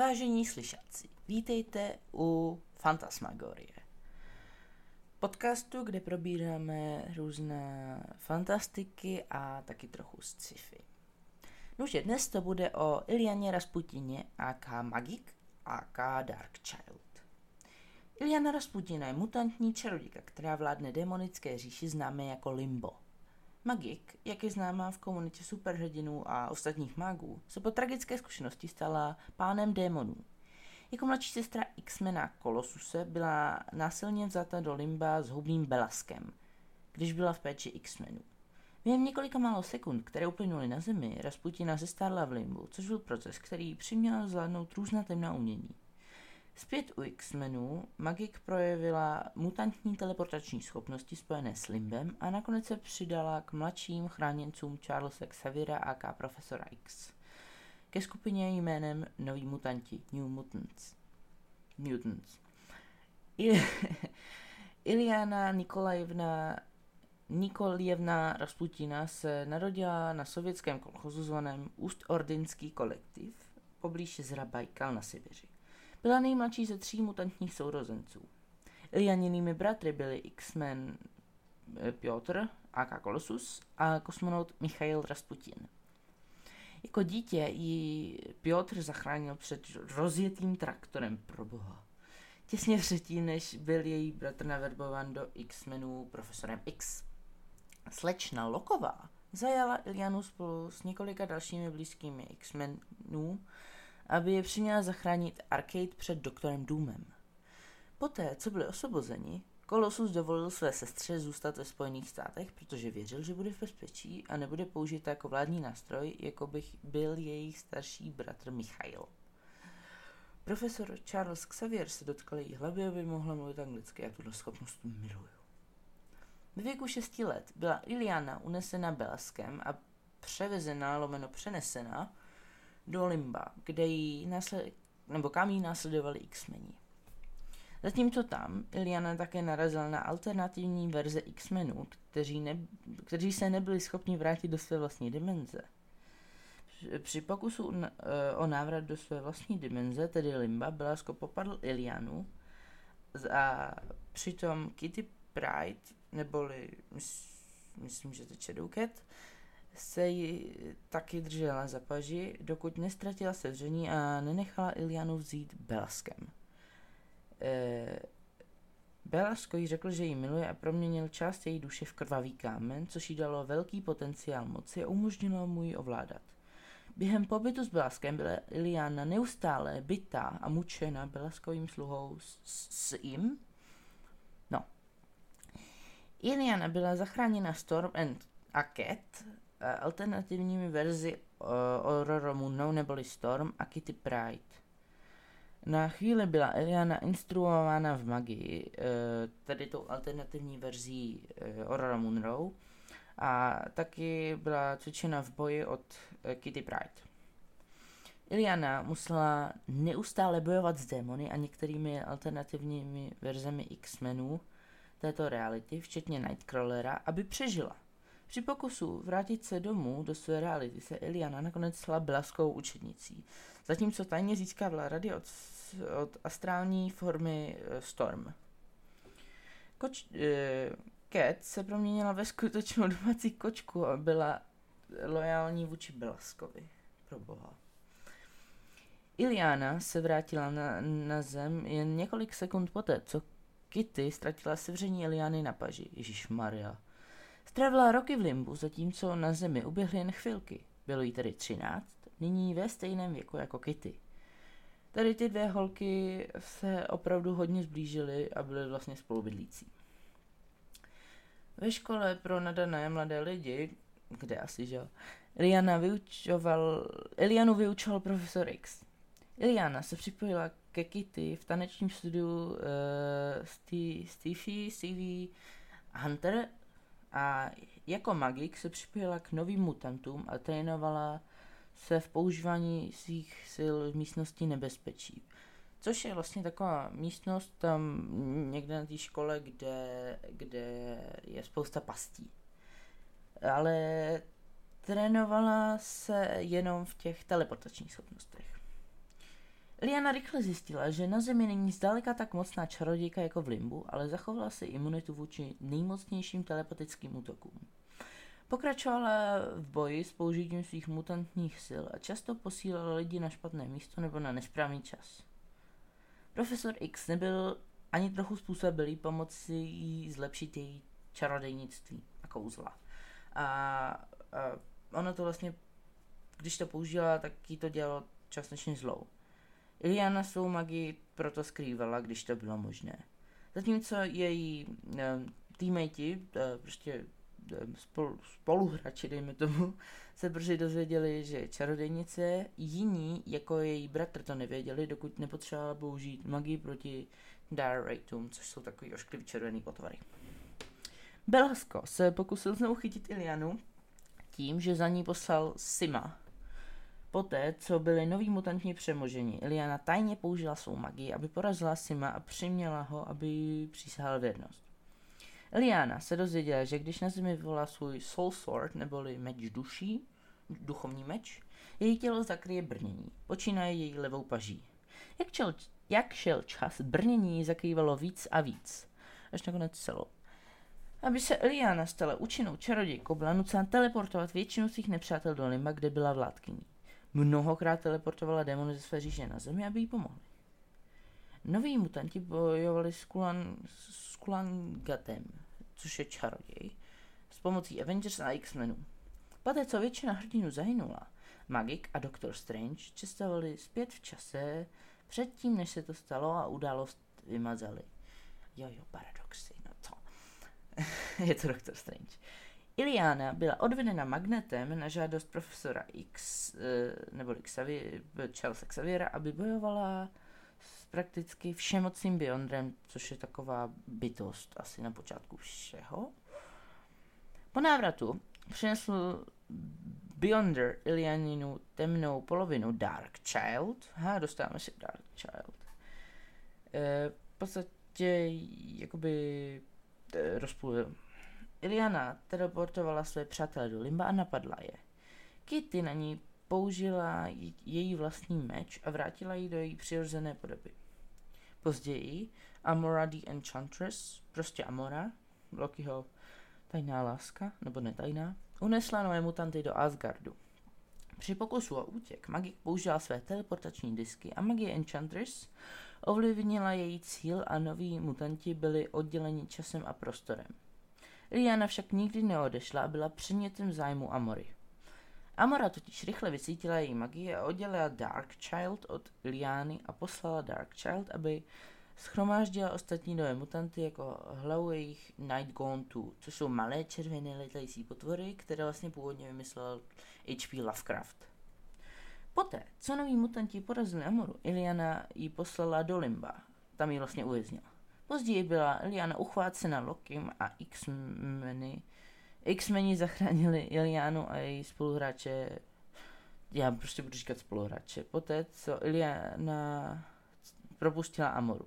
Vážení slyšáci, vítejte u Fantasmagorie. Podcastu, kde probíráme různé fantastiky a taky trochu sci-fi. Nože dnes to bude o Ilianě Rasputině AK Magik AK Dark Child. Iliana Rasputina je mutantní čarodějka, která vládne demonické říši známé jako Limbo – Magik, jak je známá v komunitě superhrdinů a ostatních mágů, se po tragické zkušenosti stala pánem démonů. Jako mladší sestra X-mena Kolosuse byla násilně vzata do limba s hubným Belaskem, když byla v péči X-menů. Během několika málo sekund, které uplynuly na zemi, Rasputina zestárla v limbu, což byl proces, který přiměl zvládnout různá temná umění. Zpět u X-menů Magik projevila mutantní teleportační schopnosti spojené s Limbem a nakonec se přidala k mladším chráněncům Charlesa Xaviera a Profesora X. Ke skupině jménem Noví mutanti, New Mutants. Mutants. Iliana Nikolajevna Nikolievna Rasputina se narodila na sovětském kolchozu zvaném Úst-Ordinský kolektiv poblíž Zrabajkal na Sibiři. Byla nejmladší ze tří mutantních sourozenců. Ilianinými bratry byli X-Men eh, Piotr, A.K. Kolosus a kosmonaut Michail Rasputin. Jako dítě ji Piotr zachránil před rozjetým traktorem pro boha. Těsně předtím, než byl její bratr naverbován do X-menů profesorem X. Slečna Loková zajala Ilianu spolu s několika dalšími blízkými X-menů aby je přiměla zachránit Arcade před doktorem Doomem. Poté, co byli osvobozeni, Colossus dovolil své sestře zůstat ve Spojených státech, protože věřil, že bude v bezpečí a nebude použít jako vládní nástroj, jako bych byl jejich starší bratr Michail. Profesor Charles Xavier se dotkl její hlavy, aby mohla mluvit anglicky a tuto schopnost miluju. Ve věku 6 let byla Iliana unesena Belaskem a převezena, lomeno přenesena do Limba, kde jí nasled, nebo kam jí následovali X-meni. Zatímco tam Iliana také narazila na alternativní verze X-menů, kteří, ne, kteří se nebyli schopni vrátit do své vlastní dimenze. Při pokusu o návrat do své vlastní dimenze, tedy Limba, Belasko popadl Ilianu a přitom Kitty Pride, neboli myslím, že to Cat, se ji taky držela za paži, dokud nestratila sevření a nenechala Ilianu vzít Belaskem. E, Belasko jí řekl, že ji miluje a proměnil část její duše v krvavý kámen, což jí dalo velký potenciál moci a umožnilo mu ji ovládat. Během pobytu s Belaskem byla Iliana neustále bytá a mučena Belaskovým sluhou s, s jim. No. Iliana byla zachráněna Storm and a Cat Eh, alternativními verzi Aurora Munou neboli Storm a Kitty Pride. Na chvíli byla Eliana instruována v magii, eh, tedy tou alternativní verzí eh, Aurora Munro, a taky byla cvičena v boji od Kitty Pride. Iliana musela neustále bojovat s démony a některými alternativními verzemi X-menů této reality, včetně Nightcrawlera, aby přežila – při pokusu vrátit se domů do své reality se Eliana nakonec stala blaskou učednicí, zatímco tajně získávala rady od, od astrální formy uh, Storm. Koč, uh, Cat se proměnila ve skutečnou domácí kočku a byla lojální vůči Blaskovi. Pro boha. Iliana se vrátila na, na zem jen několik sekund poté, co Kitty ztratila sevření Eliany na paži. Ježíš Maria. Strávila roky v limbu, zatímco na zemi uběhly jen chvilky. Bylo jí tedy třináct, nyní ve stejném věku jako Kitty. Tady ty dvě holky se opravdu hodně zblížily a byly vlastně spolubydlící. Ve škole pro nadané mladé lidi, kde asi, že Eliana vyučoval, Elianu vyučoval profesor X. Eliana se připojila ke Kitty v tanečním studiu uh, Stevie, Stevie Hunter a jako magik se připojila k novým mutantům a trénovala se v používání svých sil v místnosti nebezpečí. Což je vlastně taková místnost tam někde na té škole, kde, kde je spousta pastí. Ale trénovala se jenom v těch teleportačních schopnostech. Liana rychle zjistila, že na Zemi není zdaleka tak mocná čarodějka jako v Limbu, ale zachovala si imunitu vůči nejmocnějším telepatickým útokům. Pokračovala v boji s použitím svých mutantních sil a často posílala lidi na špatné místo nebo na nesprávný čas. Profesor X nebyl ani trochu způsobilý pomoci jí zlepšit její čarodejnictví a kouzla. A, a ona to vlastně, když to použila, tak jí to dělalo částečně zlou. Iliana svou magii proto skrývala, když to bylo možné. Zatímco její e, prostě spolu, spoluhráči, dejme tomu, se brzy dozvěděli, že čarodejnice, jiní, jako její bratr, to nevěděli, dokud nepotřebovala použít magii proti Darraitům, což jsou takový ošklivý červený potvary. Belasco se pokusil znovu chytit Ilianu tím, že za ní poslal Sima. Poté, co byli noví mutantní přemožení, Iliana tajně použila svou magii, aby porazila Sima a přiměla ho, aby přísahal věrnost. Liana se dozvěděla, že když na zemi vyvolá svůj soul sword, neboli meč duší, duchovní meč, její tělo zakryje brnění, počínaje její levou paží. Jak, čel, jak šel čas, brnění zakrývalo víc a víc, až nakonec celou. Aby se Eliana stala účinnou čarodějkou, byla nucena teleportovat většinu svých nepřátel do Limba, kde byla vládkyní. Mnohokrát teleportovala démony ze své říše na zemi, aby jí pomohli. Noví mutanti bojovali s, Kulan, s Kulangatem, což je čaroděj, s pomocí Avengers a X-Menů. Poté, co většina hrdinů zahynula, Magik a Doctor Strange cestovali zpět v čase předtím, než se to stalo a událost vymazali. Jo, jo, paradoxy, no co? je to Doctor Strange. Iliana byla odvedena magnetem na žádost profesora X, eh, nebo Xavier, Charlesa Xaviera, aby bojovala prakticky všemocným Beyondrem, což je taková bytost asi na počátku všeho. Po návratu přinesl Beyonder Ilianinu temnou polovinu Dark Child. Ha, dostáváme se Dark Child. E, v podstatě jakoby e, rozpůlil. Iliana teleportovala své přátelé do Limba a napadla je. Kitty na ní použila její vlastní meč a vrátila ji do její přirozené podoby. Později Amora the Enchantress, prostě Amora, Lokiho tajná láska, nebo netajná, unesla nové mutanty do Asgardu. Při pokusu o útěk Magik použila své teleportační disky a magie Enchantress ovlivnila její cíl a noví mutanti byli odděleni časem a prostorem. Rihanna však nikdy neodešla a byla předmětem zájmu Amory. Amora totiž rychle vysítila její magii a oddělila Dark Child od Liany a poslala Dark Child, aby schromáždila ostatní nové mutanty jako hlavu jejich Night Gone 2, což jsou malé červené letající potvory, které vlastně původně vymyslel H.P. Lovecraft. Poté, co noví mutanti porazili Amoru, Iliana ji poslala do Limba. Tam ji vlastně uvěznila. Později byla Iliana uchvácena Lokim a X-meny X-meni zachránili Ilianu a její spoluhráče, já prostě budu říkat spoluhráče, poté co Iliana propustila Amoru.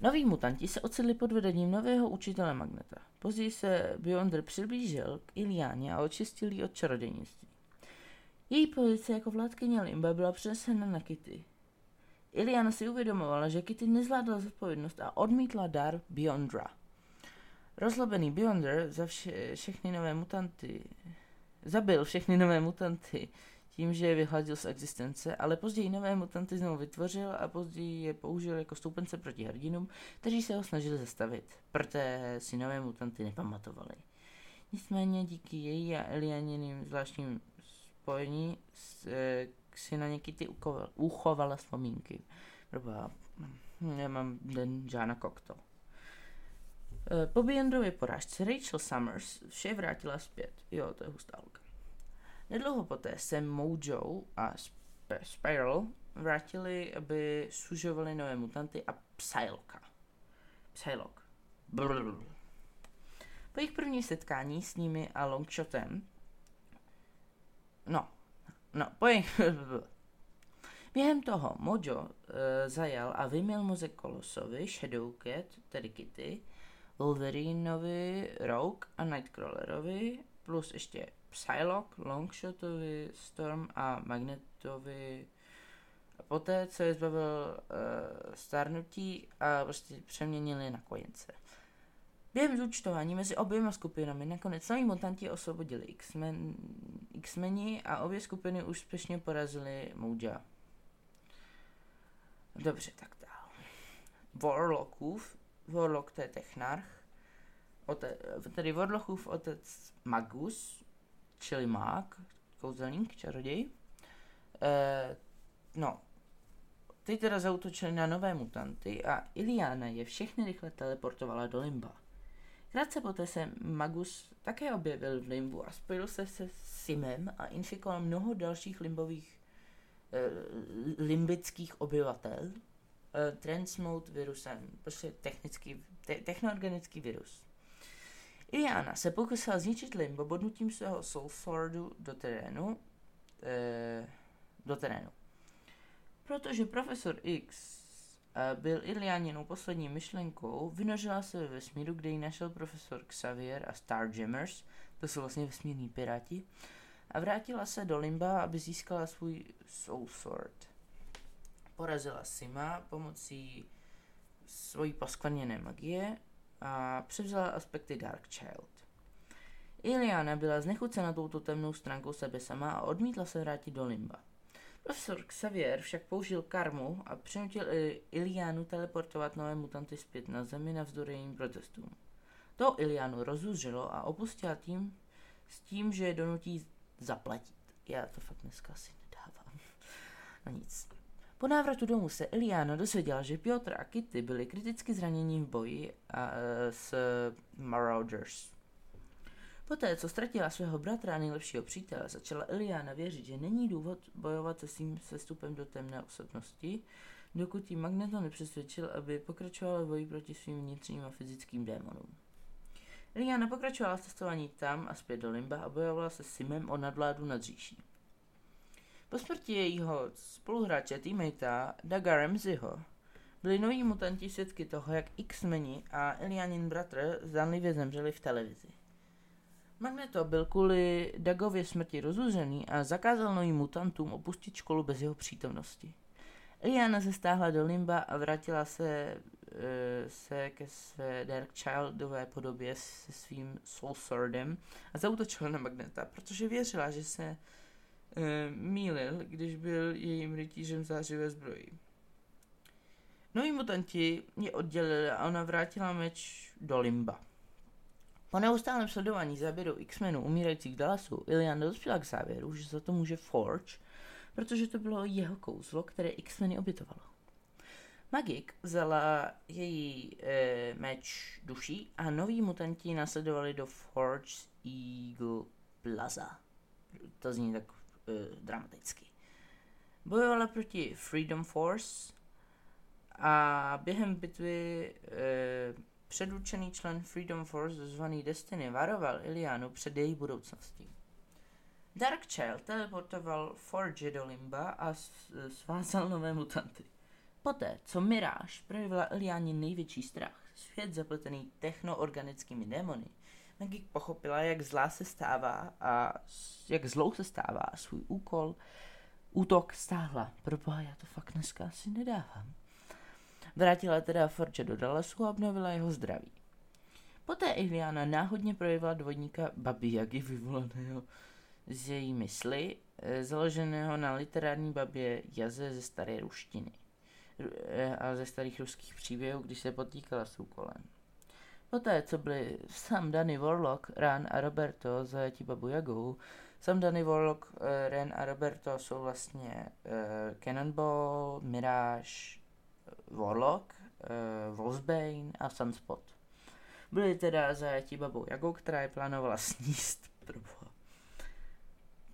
Noví mutanti se ocitli pod vedením nového učitele Magneta. Později se Beyonder přiblížil k Iliáně a očistil ji od čarodějnictví. Její pozice jako vládkyně Limba byla přenesena na Kitty. Iliana si uvědomovala, že Kitty nezvládla zodpovědnost a odmítla dar Beyondra. Rozlobený Beyonder za vše, všechny nové mutanty zabil všechny nové mutanty tím, že je vyhladil z existence, ale později nové mutanty znovu vytvořil a později je použil jako stoupence proti hrdinům, kteří se ho snažili zastavit, protože si nové mutanty nepamatovali. Nicméně díky její a Elianiným zvláštním spojení si na ně Kitty uchovala vzpomínky. Proboha, mám den Žána Kokto. Eh, po Beyondově porážce Rachel Summers vše vrátila zpět. Jo, to je hustá holka. Nedlouho poté se Mojo a Sp- Spiral vrátili, aby sužovali nové mutanty a Psylocka. Psylocke. Po jejich první setkání s nimi a Longshotem, no, no, po jejich, Během toho Mojo uh, zajal a vyměl mozek Kolosovi, Shadowcat, tedy Kitty, Wolverineovi, Rogue a Nightcrawlerovi, plus ještě Psylocke, Longshotovi, Storm a Magnetovi A poté, co je zbavil uh, stárnutí a prostě přeměnili na kojence. Během zúčtování mezi oběma skupinami nakonec noví mutanti osvobodili X-Men, X-meni a obě skupiny úspěšně porazili Mouja. Dobře, tak dál. Warlockův, Warlock to je technarch, ote, tedy Warlockův otec Magus, čili Mag, kouzelník, čaroděj. E, no, ty teda zautočili na nové mutanty a Iliana je všechny rychle teleportovala do Limba. Krátce poté se Magus také objevil v Limbu a spojil se se Simem a infikoval mnoho dalších limbových eh, limbických obyvatel eh, transmode virusem, prostě technický, te, technoorganický virus. Iliana se pokusila zničit Limbo bodnutím svého Soul Swordu do terénu, eh, do terénu. Protože profesor X byl Ilianinou poslední myšlenkou, vynožila se ve vesmíru, kde ji našel profesor Xavier a Starjammers, to jsou vlastně vesmírní piráti, a vrátila se do Limba, aby získala svůj Soul Sword. Porazila Sima pomocí svojí poskvrněné magie a převzala aspekty Dark Child. Iliana byla znechucena touto temnou stránkou sebe sama a odmítla se vrátit do Limba. Profesor Xavier však použil karmu a přinutil Ilianu teleportovat nové mutanty zpět na Zemi navzdory jejím protestům. To Ilianu rozuzřelo a opustila tím s tím, že je donutí zaplatit. Já to fakt dneska asi nedávám. No nic. Po návratu domů se Iliana dozvěděla, že Piotr a Kitty byli kriticky zraněni v boji a, e, s Marauders. Poté, co ztratila svého bratra a nejlepšího přítele, začala Eliana věřit, že není důvod bojovat se svým sestupem do temné osobnosti, dokud jí Magneto nepřesvědčil, aby pokračovala v boji proti svým vnitřním a fyzickým démonům. Eliana pokračovala v cestování tam a zpět do Limba a bojovala se Simem o nadvládu nad říší. Po smrti jejího spoluhráče teammatea Daga Ramseyho byli noví mutanti svědky toho, jak X-meni a Elianin bratr zdánlivě zemřeli v televizi. Magneto byl kvůli Dagově smrti rozuřený a zakázal novým mutantům opustit školu bez jeho přítomnosti. Eliana se stáhla do Limba a vrátila se, e, se ke své Dark Childové podobě se svým Soul Swordem a zautočila na Magneta, protože věřila, že se e, mýlil, když byl jejím rytířem zářivé zbroji. Noví mutanti je oddělili a ona vrátila meč do Limba. Po neustálém sledování záběru X-menů umírajících Dallasu, Ilian dospěla k závěru, že za to může Forge, protože to bylo jeho kouzlo, které X-meny obětovalo. Magik vzala její e, meč duší a noví mutanti následovali do Forge Eagle Plaza. To zní tak e, dramaticky. Bojovala proti Freedom Force a během bitvy e, Předurčený člen Freedom Force zvaný Destiny varoval Ilianu před její budoucností. Darkchild teleportoval Forge do Limba a svázal nové mutanty. Poté, co Mirage projevila Iliani největší strach, svět zapletený technoorganickými démony, Magik pochopila, jak zlá se stává a jak zlou se stává a svůj úkol, útok stáhla. Proboha, já to fakt dneska asi nedávám. Vrátila teda Forče do Dallasu a obnovila jeho zdraví. Poté Iliana náhodně projevila dvojníka Babi Yagi vyvolaného z její mysli, eh, založeného na literární babě Jaze ze staré ruštiny eh, a ze starých ruských příběhů, když se potýkala s úkolem. Poté, co byli sam Danny Warlock, Ran a Roberto zajati Babu Jagou, sam Danny Warlock, eh, Ren a Roberto jsou vlastně uh, Cannonball, Mirage, Warlock, uh, Wolfsbane a Sunspot. Byli teda zajati babou Jagou, která je plánovala sníst proboha.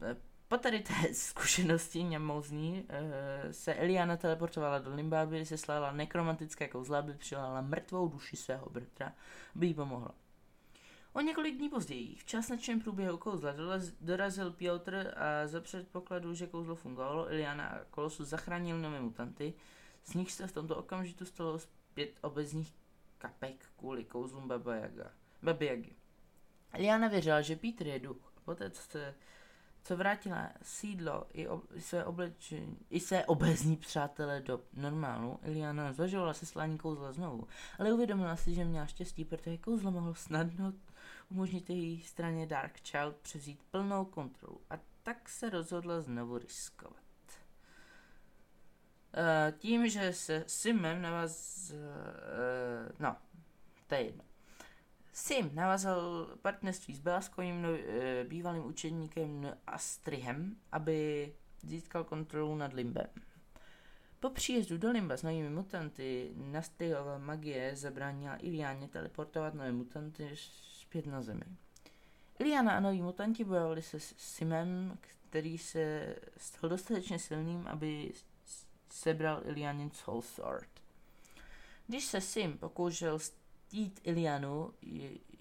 Eh, po tady té zkušenosti němouzní uh, se Eliana teleportovala do Limba, aby se slála nekromantické kouzla, aby přilala mrtvou duši svého bratra, aby jí pomohla. O několik dní později, v časnečném průběhu kouzla, dorazil Piotr a za předpokladu, že kouzlo fungovalo, Iliana a Kolosu zachránil nové mutanty, z nich se v tomto okamžitu stalo pět obezních kapek kvůli kouzlům Baba Yaga. Baby Yagi. Liana věřila, že Peter je duch. Poté, co se co vrátila sídlo i, ob, i své oblečení, i své obezní přátelé do normálu, Iliana zvažovala se slání kouzla znovu, ale uvědomila si, že měla štěstí, protože kouzlo mohlo snadno umožnit její straně Dark Child převzít plnou kontrolu a tak se rozhodla znovu riskovat. Uh, tím, že se Simem navaz... Uh, no, to je jedno. Sim navazal partnerství s Belaskovým uh, bývalým učeníkem Astrihem, aby získal kontrolu nad Limbem. Po příjezdu do Limba s novými mutanty Nastriova magie zabránila Iliáně teleportovat nové mutanty zpět na Zemi. Iliana a noví mutanti bojovali se Simem, který se stal dostatečně silným, aby sebral Ilianin Soul Sword. Když se Sim pokoušel stít Ilianu,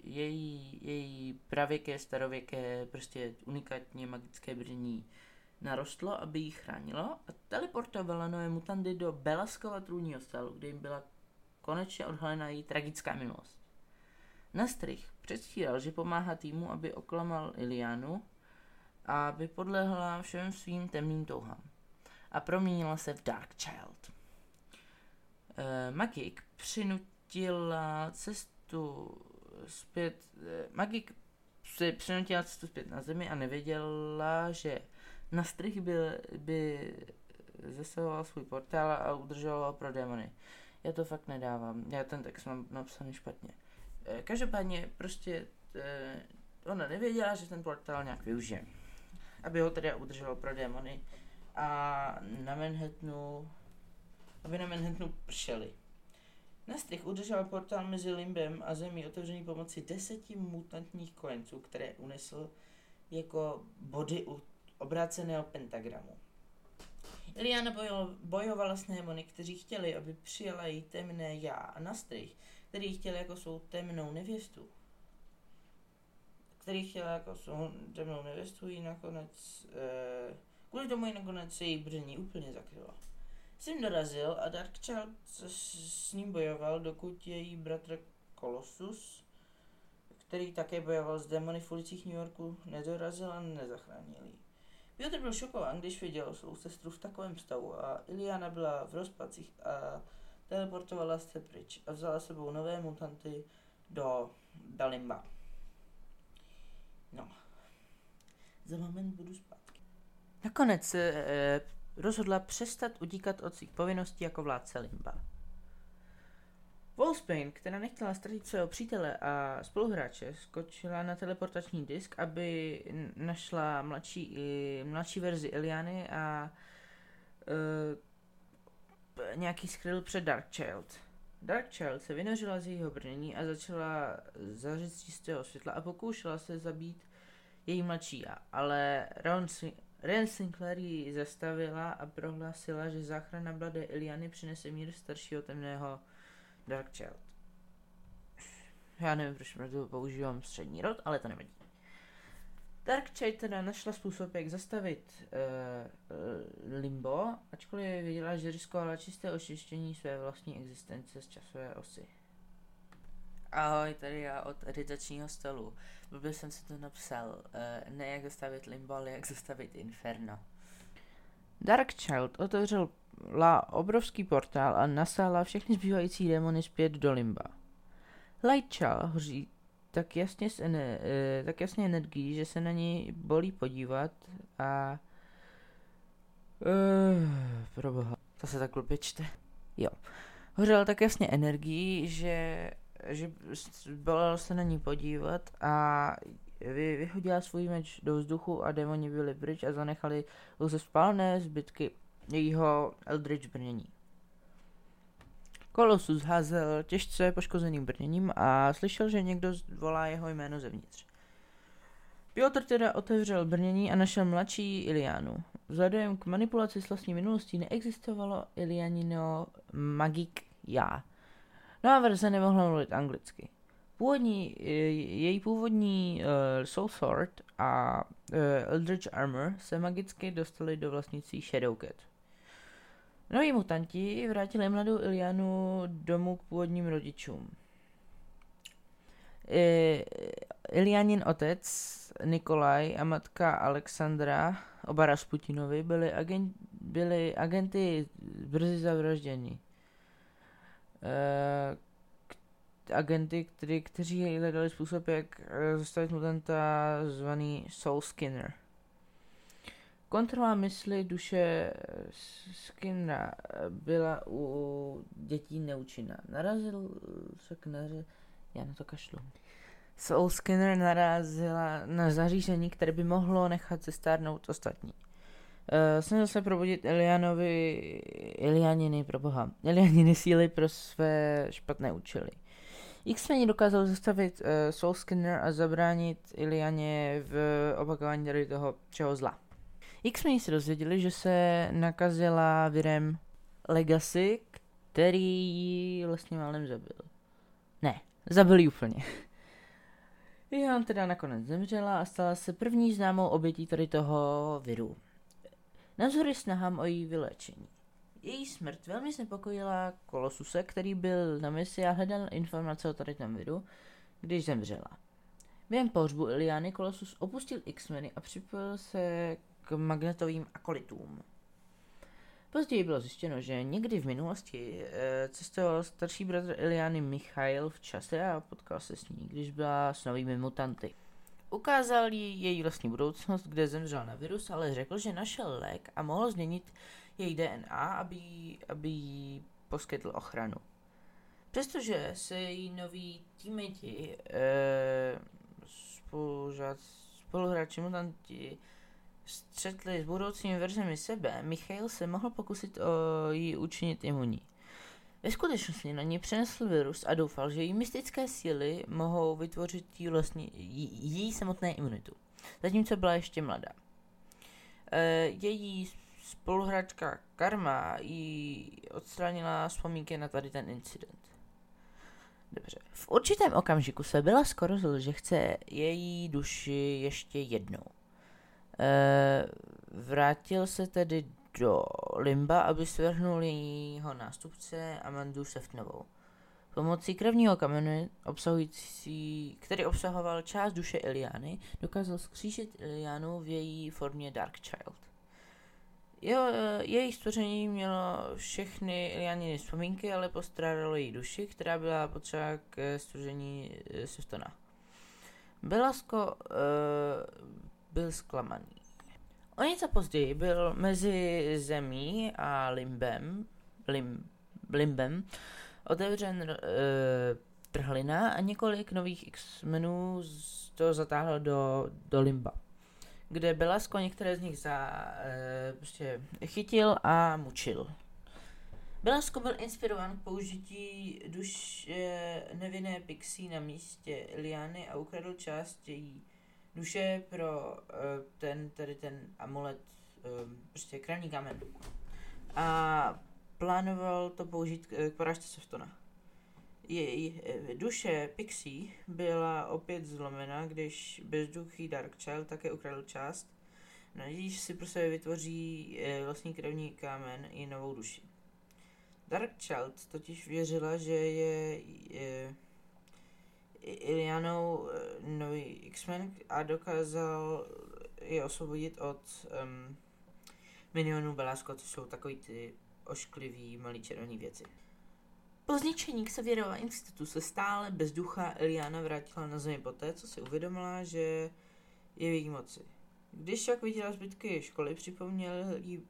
její, její pravěké, starověké, prostě unikátně magické bření narostlo, aby ji chránilo a teleportovala nové mutandy do Belaskova trůního stálu, kde jim byla konečně odhalena její tragická minulost. Nastrych předstíral, že pomáhá týmu, aby oklamal Ilianu a aby podlehla všem svým temným touhám a proměnila se v Dark Child. Uh, Magik přinutila cestu zpět, uh, Magik si přinutila cestu zpět na zemi a nevěděla, že na strych by, by zasahoval svůj portál a udržoval pro démony. Já to fakt nedávám, já ten text mám napsaný špatně. Uh, každopádně prostě ona nevěděla, že ten portál nějak využije. Aby ho teda udržoval pro démony a na Manhattanu, aby na Manhattanu pršeli. Nastrych udržel portál mezi Limbem a Zemí otevřený pomocí deseti mutantních kojenců, které unesl jako body u obráceného pentagramu. Iliana bojovala s démony, kteří chtěli, aby přijala její temné já a Nastrych, který chtěl jako svou temnou nevěstu. Který chtěl jako svou temnou nevěstu jí nakonec eh, Kvůli tomu ji nakonec její bření úplně zakrylo. Sim dorazil a Dark Child s ním bojoval, dokud její bratr Colossus, který také bojoval s demony v ulicích New Yorku, nedorazil a nezachránil ji. Piotr byl šokován, když viděl svou sestru v takovém stavu a Iliana byla v rozpacích a teleportovala se pryč a vzala sebou nové mutanty do Dalimba. No. Za moment budu spát. Nakonec se e, rozhodla přestat utíkat od svých povinností jako vládce Limba. Wolfsbane, která nechtěla ztratit svého přítele a spoluhráče, skočila na teleportační disk, aby našla mladší, mladší verzi Eliany a e, nějaký skryl před Darkchild. Darkchild se vynořila z jejího brnění a začala zařit z čistého světla a pokoušela se zabít její mladší já, ale Ron Ren Sinclair ji zastavila a prohlásila, že záchrana mladé Iliany přinese mír staršího temného Dark Child. Já nevím, proč to používám střední rod, ale to nevadí. Dark Child teda našla způsob, jak zastavit uh, Limbo, ačkoliv věděla, že riskovala čisté očištění své vlastní existence z časové osy. Ahoj, tady já od editačního stolu. Blbě jsem si to napsal. Uh, ne jak zastavit limbo, ale jak zastavit inferno. Dark Child otevřel la obrovský portál a nasála všechny zbývající démony zpět do limba. Light Child hoří tak jasně, s uh, tak jasně energií, že se na ní bolí podívat a... Uh, proboha, to se tak blbě čte. Jo. Hořel tak jasně energií, že že bylo se na ní podívat a vy, vyhodila svůj meč do vzduchu a démoni byli pryč a zanechali pouze spálné zbytky jejího Eldritch brnění. Kolosus házel těžce poškozeným brněním a slyšel, že někdo volá jeho jméno zevnitř. Piotr teda otevřel brnění a našel mladší Ilianu. Vzhledem k manipulaci s vlastní minulostí neexistovalo Ilianino magik já. Nová verze nemohla mluvit anglicky. Původní, eh, její původní uh, Soul Sword a uh, Eldritch Armor se magicky dostali do vlastnictví Shadowcat. Noví mutanti vrátili mladou Ilianu domů k původním rodičům. Ilianin otec Nikolaj a matka Alexandra, oba Rasputinovi, byli, agent, byli agenty brzy zavražděni. Uh, agenty, který, kteří hledali způsob, jak eh, zastavit mutanta zvaný Soul Skinner. Kontrola mysli duše Skinnera byla u dětí neúčinná. Narazil se k neře... Já na to kašlu. Soul Skinner narazila na zařízení, které by mohlo nechat zestárnout ostatní. Uh, snažil se probudit Ilianovi, Ilianiny pro boha, Ilianiny síly pro své špatné účely. X-Men dokázal zastavit uh, Soul Skinner a zabránit Ilianě v opakování tady toho čeho zla. X-Men se dozvěděli, že se nakazila virem Legacy, který ji vlastně málem zabil. Ne, zabil ji úplně. Jan teda nakonec zemřela a stala se první známou obětí tady toho viru. Navzdory snahám o její vylečení. Její smrt velmi znepokojila Kolosuse, který byl na misi a hledal informace o tady tom viru, když zemřela. Během pohřbu Iliany Kolosus opustil X-meny a připojil se k magnetovým akolitům. Později bylo zjištěno, že někdy v minulosti e, cestoval starší bratr Iliany Michail v čase a potkal se s ní, když byla s novými mutanty. Ukázal jí její vlastní budoucnost, kde zemřel na virus, ale řekl, že našel lék a mohl změnit její DNA, aby, aby jí poskytl ochranu. Přestože se její noví týmeti, e, spoluhráči mutanti, střetli s budoucími verzemi sebe, Michail se mohl pokusit o jí učinit imunní. Ve skutečnosti na ní přenesl virus a doufal, že její mystické síly mohou vytvořit jí, vlastně, jí, jí samotné imunitu, zatímco byla ještě mladá. E, její spoluhráčka Karma jí odstranila vzpomínky na tady ten incident. Dobře. V určitém okamžiku se byla skoro zl, že chce její duši ještě jednou. E, vrátil se tedy do Limba, aby svrhnul jejího nástupce Amandu Seftnovou. Pomocí krevního kamene, obsahující, který obsahoval část duše Iliany, dokázal skřížit Ilianu v její formě Dark Child. Jo, její stvoření mělo všechny Ilianiny vzpomínky, ale postrádalo její duši, která byla potřeba k stvoření Seftona. Belasko uh, byl zklamaný. O něco později byl mezi zemí a limbem, lim, limbem otevřen uh, trhlina a několik nových X-menů to zatáhlo do, do limba, kde Belasko některé z nich za, uh, prostě chytil a mučil. Belasko byl inspirován k použití duš uh, nevinné pixie na místě Liany a ukradl část její duše pro uh, ten, tady ten amulet, uh, prostě krevní kamen. A plánoval to použít k, k porážce Softona. Její uh, duše Pixie byla opět zlomena, když bezduchý Dark Child také ukradl část, nadějíš si pro sebe vytvoří vlastní krevní kámen i novou duši. Dark Child totiž věřila, že je, je Ilianou eh, nový X-Men a dokázal je osvobodit od um, minionů Belasco, což jsou takový ty ošklivý malý červený věci. Po zničení Xavierova institutu se stále bez ducha Eliana vrátila na zemi poté, co si uvědomila, že je v její moci. Když však viděla zbytky školy, připomněl jí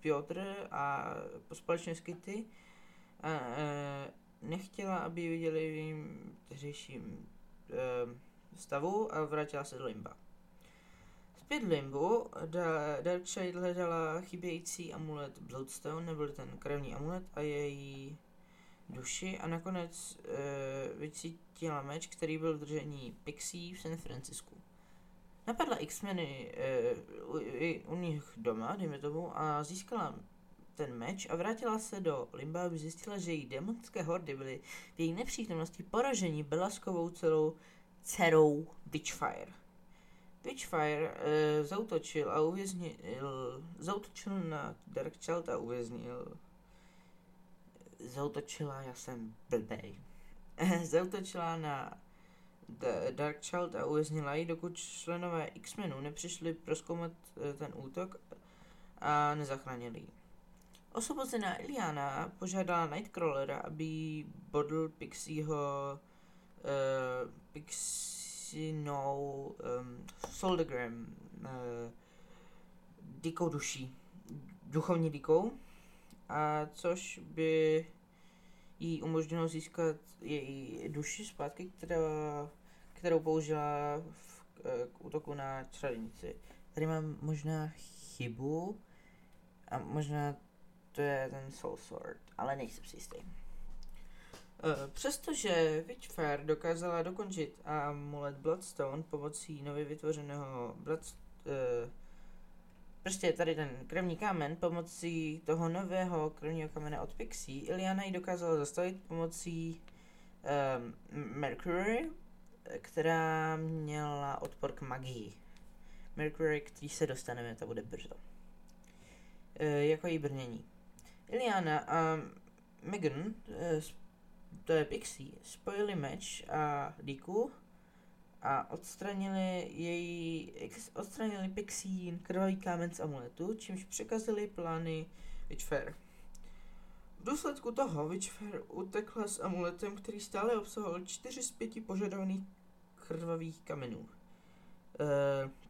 Piotr a společně s Kitty a, a, nechtěla, aby viděli v jejím tehdejším e, stavu a vrátila se do Limba. Zpět Limbu Darkshade hledala chybějící amulet Bloodstone, nebyl ten krevní amulet a její duši a nakonec e, vycítila meč, který byl v držení Pixie v San Francisku. Napadla X-meny e, u, u nich doma, dejme tomu, a získala ten meč a vrátila se do Limba, aby zjistila, že její demonské hordy byly v její nepřítomnosti poražení Belaskovou celou dcerou Witchfire. Witchfire e, zautočil a uvěznil, zautočil na Dark Child a uvěznil. Zautočila, já jsem blbej. zautočila na Dark Child a uvěznila ji, dokud členové X-Menu nepřišli proskoumat eh, ten útok a nezachránili ji. Osvobozená Iliana požádala Nightcrawlera, aby bodl Pixieho uh, Pixinou um, Soldagram uh, dikou duší, duchovní dikou, a což by jí umožnilo získat její duši zpátky, která, kterou použila v, eh, k útoku na čarodějnici. Tady mám možná chybu a možná to je ten Soul Sword, ale nejsem si jistý. Eh, přestože Witchfire dokázala dokončit amulet Bloodstone pomocí nově vytvořeného Blood, uh, prostě tady ten krevní kámen pomocí toho nového krevního kamene od Pixie, Iliana ji dokázala zastavit pomocí um, Mercury, která měla odpor k magii. Mercury, který se dostaneme, to bude brzo. Uh, jako její brnění. Iliana a Megan, uh, to je Pixie, spojili meč a Diku a odstranili její, odstranili Pixie krvavý kámen z amuletu, čímž překazili plány Witchfair. V důsledku toho Witchfair utekla s amuletem, který stále obsahoval čtyři z pěti požadovaných krvavých kamenů. Uh,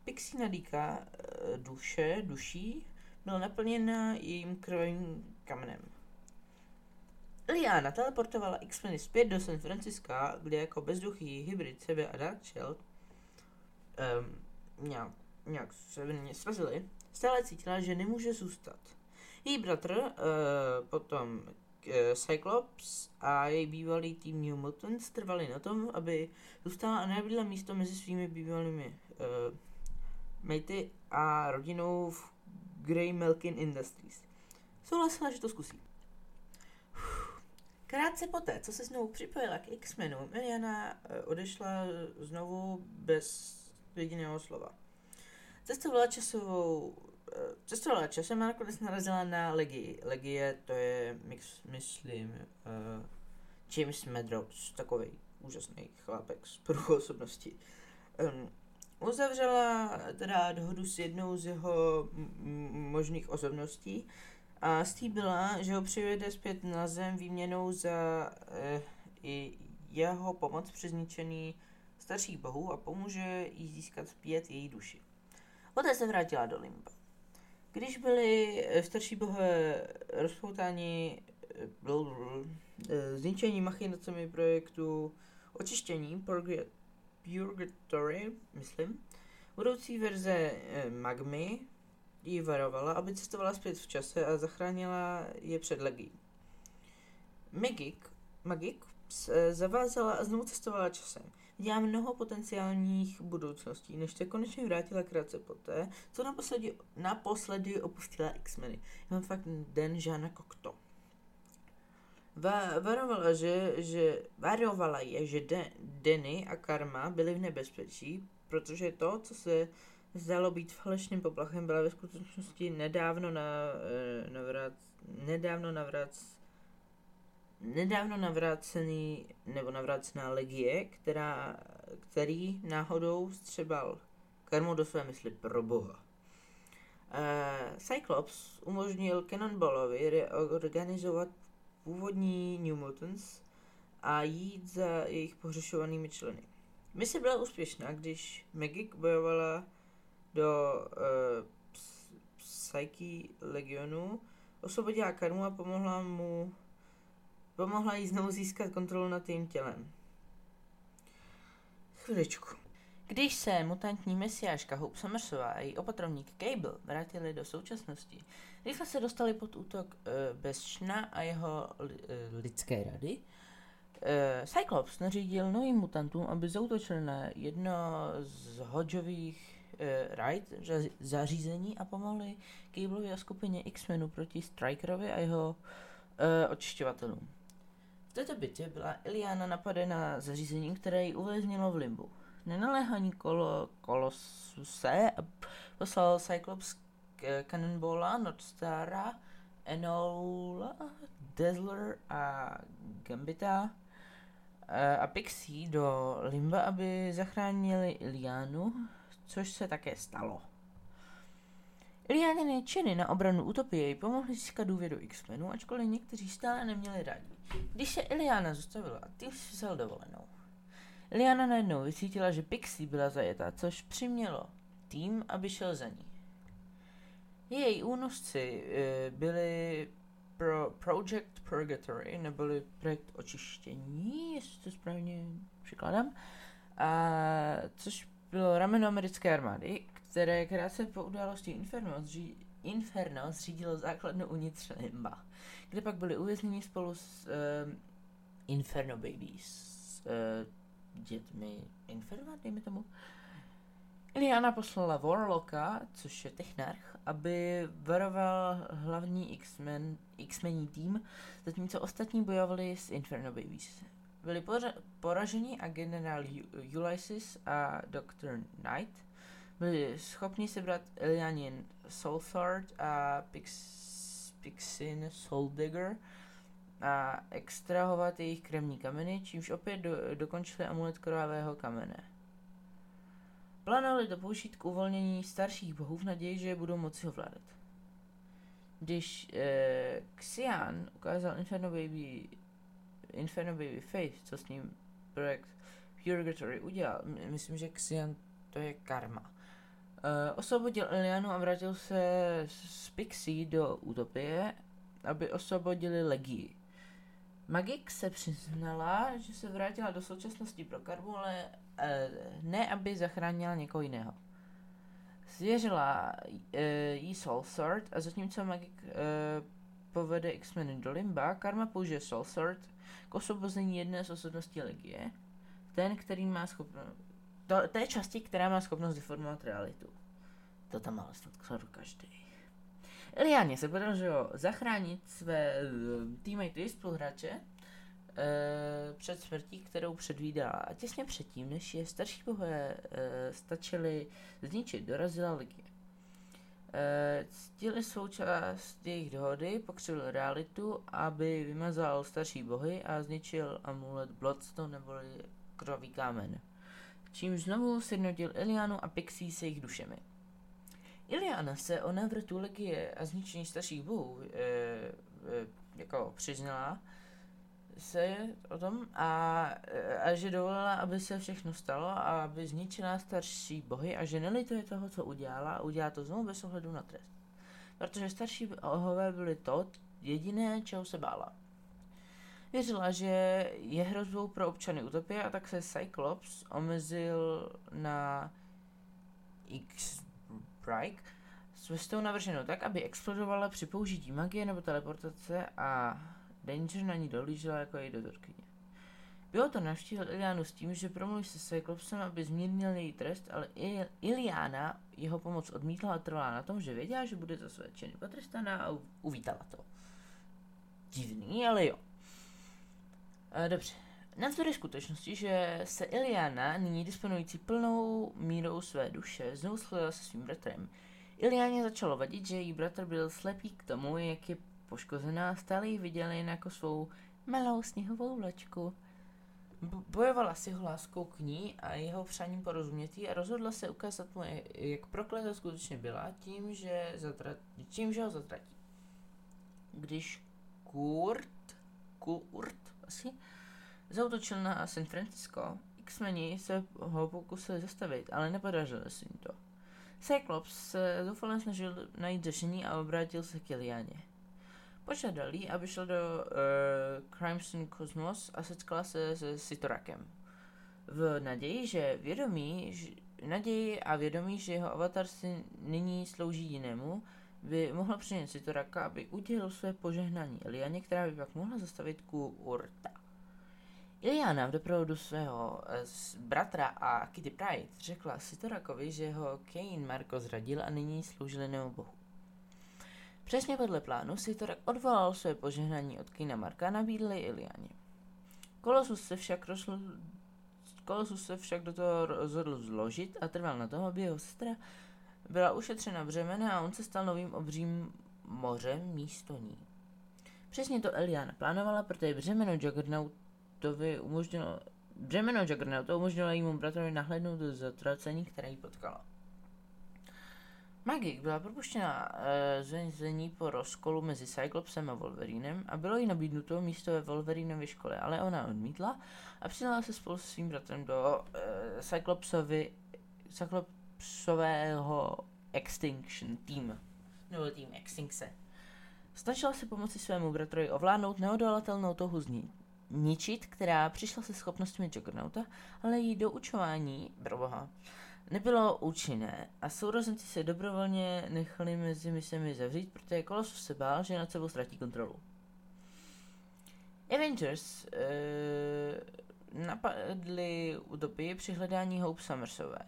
Pixie nadýka uh, duše, duší, byla naplněna jejím krvavým kamenem. Liana teleportovala X-meny zpět do San Francisca, kde jako bezduchý hybrid sebe a Dark Shell um, nějak, nějak se mě srazili, stále cítila, že nemůže zůstat. Její bratr, uh, potom uh, Cyclops a její bývalý tým New Mutants trvali na tom, aby zůstala a nebyla místo mezi svými bývalými uh, matey a rodinou v Grey Melkin Industries. Souhlasila, že to zkusí. Krátce poté, co se znovu připojila k X-Menu, Miliana eh, odešla znovu bez jediného slova. Cestovala časovou eh, cestovala časem a nakonec narazila na Legii. Legie to je, mix, myslím, uh, James Medrows, takový úžasný chlápek z průchu osobnosti. Um, uzavřela teda dohodu s jednou z jeho možných osobností a s tím byla, že ho přivede zpět na zem výměnou za eh, jeho pomoc při zničení starších bohů a pomůže jí získat zpět její duši. Poté se vrátila do Limba. Když byli eh, starší bohové rozpoutáni eh, eh, zničení machinacemi projektu očištění Purgatory, myslím, budoucí verze Magmy jí varovala, aby cestovala zpět v čase a zachránila je před legí. Magik, Magik se zavázala a znovu cestovala časem. Viděla mnoho potenciálních budoucností, než se konečně vrátila krátce poté, co naposledy, naposledy opustila X-meny. Já mám fakt den Žána Kokto. Va, varovala, že, že, varovala je, že de, Denny a Karma byly v nebezpečí, protože to, co se zdálo být falešným poplachem, byla ve skutečnosti nedávno, na, eh, navrát, nedávno navrát, nedávno navrácený nebo navrácená legie, která, který náhodou střebal karmu do své mysli pro boha. Uh, Cyclops umožnil Cannonballovi reorganizovat původní New Mutants a jít za jejich pohřešovanými členy. Mise byla úspěšná, když Magic bojovala do uh, Psyche Legionu, osvobodila Karmu a pomohla mu pomohla jí znovu získat kontrolu nad jejím tělem. Chviličku. Když se mutantní mesiáška Hope Summersová a její opatrovník Cable vrátili do současnosti, rychle se dostali pod útok uh, Bezšna a jeho uh, lidské rady. Uh, Cyclops nařídil novým mutantům, aby zautočili na jedno z Hodžových uh, Right zařízení a pomohli Cableovi a skupině X-Menu proti Strikerovi a jeho uh, očišťovatelům. V této bitvě byla Iliana napadena zařízením, které ji uvěznilo v limbu. Nenaléhaní kolo, kolosuse poslal Cyclops Cannonballa, Nordstara, Enola, Dazzler a Gambita eh, a Pixie do Limba, aby zachránili Ilianu, což se také stalo. Ilianiny činy na obranu Utopie jej pomohly získat důvěru X-Menů, ačkoliv někteří stále neměli rádi. Když se Iliana zastavila, tým si vzal dovolenou. Iliana najednou vycítila, že Pixie byla zajetá, což přimělo tým, aby šel za ní. Její únosci e, byli pro Project Purgatory, neboli projekt očištění, jestli to správně překladám, a, což bylo rameno americké armády, které krátce po události Inferno, zří, Inferno zřídilo základnu uvnitř Limba, kde pak byli uvězněni spolu s uh, Inferno Babies, uh, dětmi Inferno, dejme tomu. Iliana poslala Warlocka, což je technarch, aby varoval hlavní X-Men, X-mení tým, zatímco ostatní bojovali s Inferno Babies. Byli poraženi a generál Ulysses a Dr. Knight byli schopni sebrat Elianin Soulthard a Pix, Pixin Souldigger a extrahovat jejich kremní kameny, čímž opět do, dokončili amulet krvavého kamene. Plánovali to použít k uvolnění starších bohů v naději, že je budou moci ovládat. Když eh, Xian ukázal Inferno Baby, Inferno Baby Face, co s ním projekt Purgatory udělal, myslím, že Xian to je karma. Uh, osvobodil Ilianu a vrátil se z Pixie do Utopie, aby osvobodili Legii. Magik se přiznala, že se vrátila do současnosti pro Karbu, ale uh, ne, aby zachránila někoho jiného. Svěřila uh, jí Soul Sword a zatímco Magik uh, povede X-Meny do Limba, Karma použije Soul Sword k osvobození jedné z osobností Legie, ten, který má schopnost té části, která má schopnost deformovat realitu. To tam má snad skoro každý. Eliáně se podařilo zachránit své uh, teammate spoluhráče uh, před smrtí, kterou předvídala. A těsně předtím, než je starší bohové uh, stačili zničit, dorazila Ligie. Uh, ctili svou část jejich dohody, pokřivil realitu, aby vymazal starší bohy a zničil amulet Bloodstone neboli krový kámen čímž znovu sjednotil Ilianu a Pixie se jejich dušemi. Iliana se o návratu legie a zničení starších bohů e, e, jako přiznala se o tom a, a že dovolila, aby se všechno stalo a aby zničila starší bohy a že nelituje toho, co udělala udělá to znovu bez ohledu na trest. Protože starší bohové byly to jediné, čeho se bála. Věřila, že je hrozbou pro občany Utopie a tak se Cyclops omezil na X Brike s vestou navrženou tak, aby explodovala při použití magie nebo teleportace a Danger na ní dolížela jako její dozorkyně. Bylo to navštívil Ilianu s tím, že promluví se Cyclopsem, aby zmírnil její trest, ale Iliana jeho pomoc odmítla a trvala na tom, že věděla, že bude za své činy potrestaná a uvítala to. Divný, ale jo. Uh, dobře. Navzdory skutečnosti, že se Iliana, nyní disponující plnou mírou své duše, znovu se svým bratrem, Iliáně začalo vadit, že její bratr byl slepý k tomu, jak je poškozená, stále ji viděl jen jako svou malou sněhovou vločku. Bojovala si ho láskou k ní a jeho přáním porozumětý a rozhodla se ukázat mu, jak prokletá skutečně byla, tím, že, zatrat, tím, že ho zatratí. Když Kurt, Kurt asi, zautočil na San Francisco. X-meni se ho pokusili zastavit, ale nepodařilo se jim to. Cyclops se zoufale snažil najít řešení a obrátil se k Ilianě. Požádal jí, aby šel do uh, Crimson Cosmos a setkala se se Sitorakem. V naději, že vědomí, že, naději a vědomí, že jeho avatar si nyní slouží jinému, by mohla přinést Sitoraka, aby udělal své požehnání Ilianě, která by pak mohla zastavit ku Urta. Iliana v doprovodu svého eh, bratra a Kitty Pride řekla Sitorakovi, že ho Kane Marko zradil a nyní sloužil jinému bohu. Přesně podle plánu Sitorak odvolal své požehnání od Kina Marka nabídl Ilianě. Kolosus se však rozl... Kolosus se však do toho rozhodl zložit a trval na tom, aby jeho sestra byla ušetřena břemene a on se stal novým obřím mořem místo ní. Přesně to Eliana plánovala, protože břemeno Juggernaut Juggernautovi umožnilo, břemeno Juggernauta umožnilo jejímu bratrovi nahlédnout do zatracení, které jí potkalo. Magik byla propuštěna e, z vězení po rozkolu mezi Cyclopsem a Wolverinem a bylo jí nabídnuto místo ve Wolverinově škole, ale ona odmítla a přidala se spolu se svým bratrem do e, Cyclopsovi, Cyclopsového Extinction Team, nebo tým Extinction. Snažila se pomoci svému bratrovi ovládnout neodolatelnou touhu zničit, která přišla se schopnostmi Juggernauta, ale její doučování, broboha, nebylo účinné a sourozenci se dobrovolně nechali mezi misemi zavřít, protože Kolosus se bál, že nad sebou ztratí kontrolu. Avengers e, napadli utopii při hledání Hope Summersové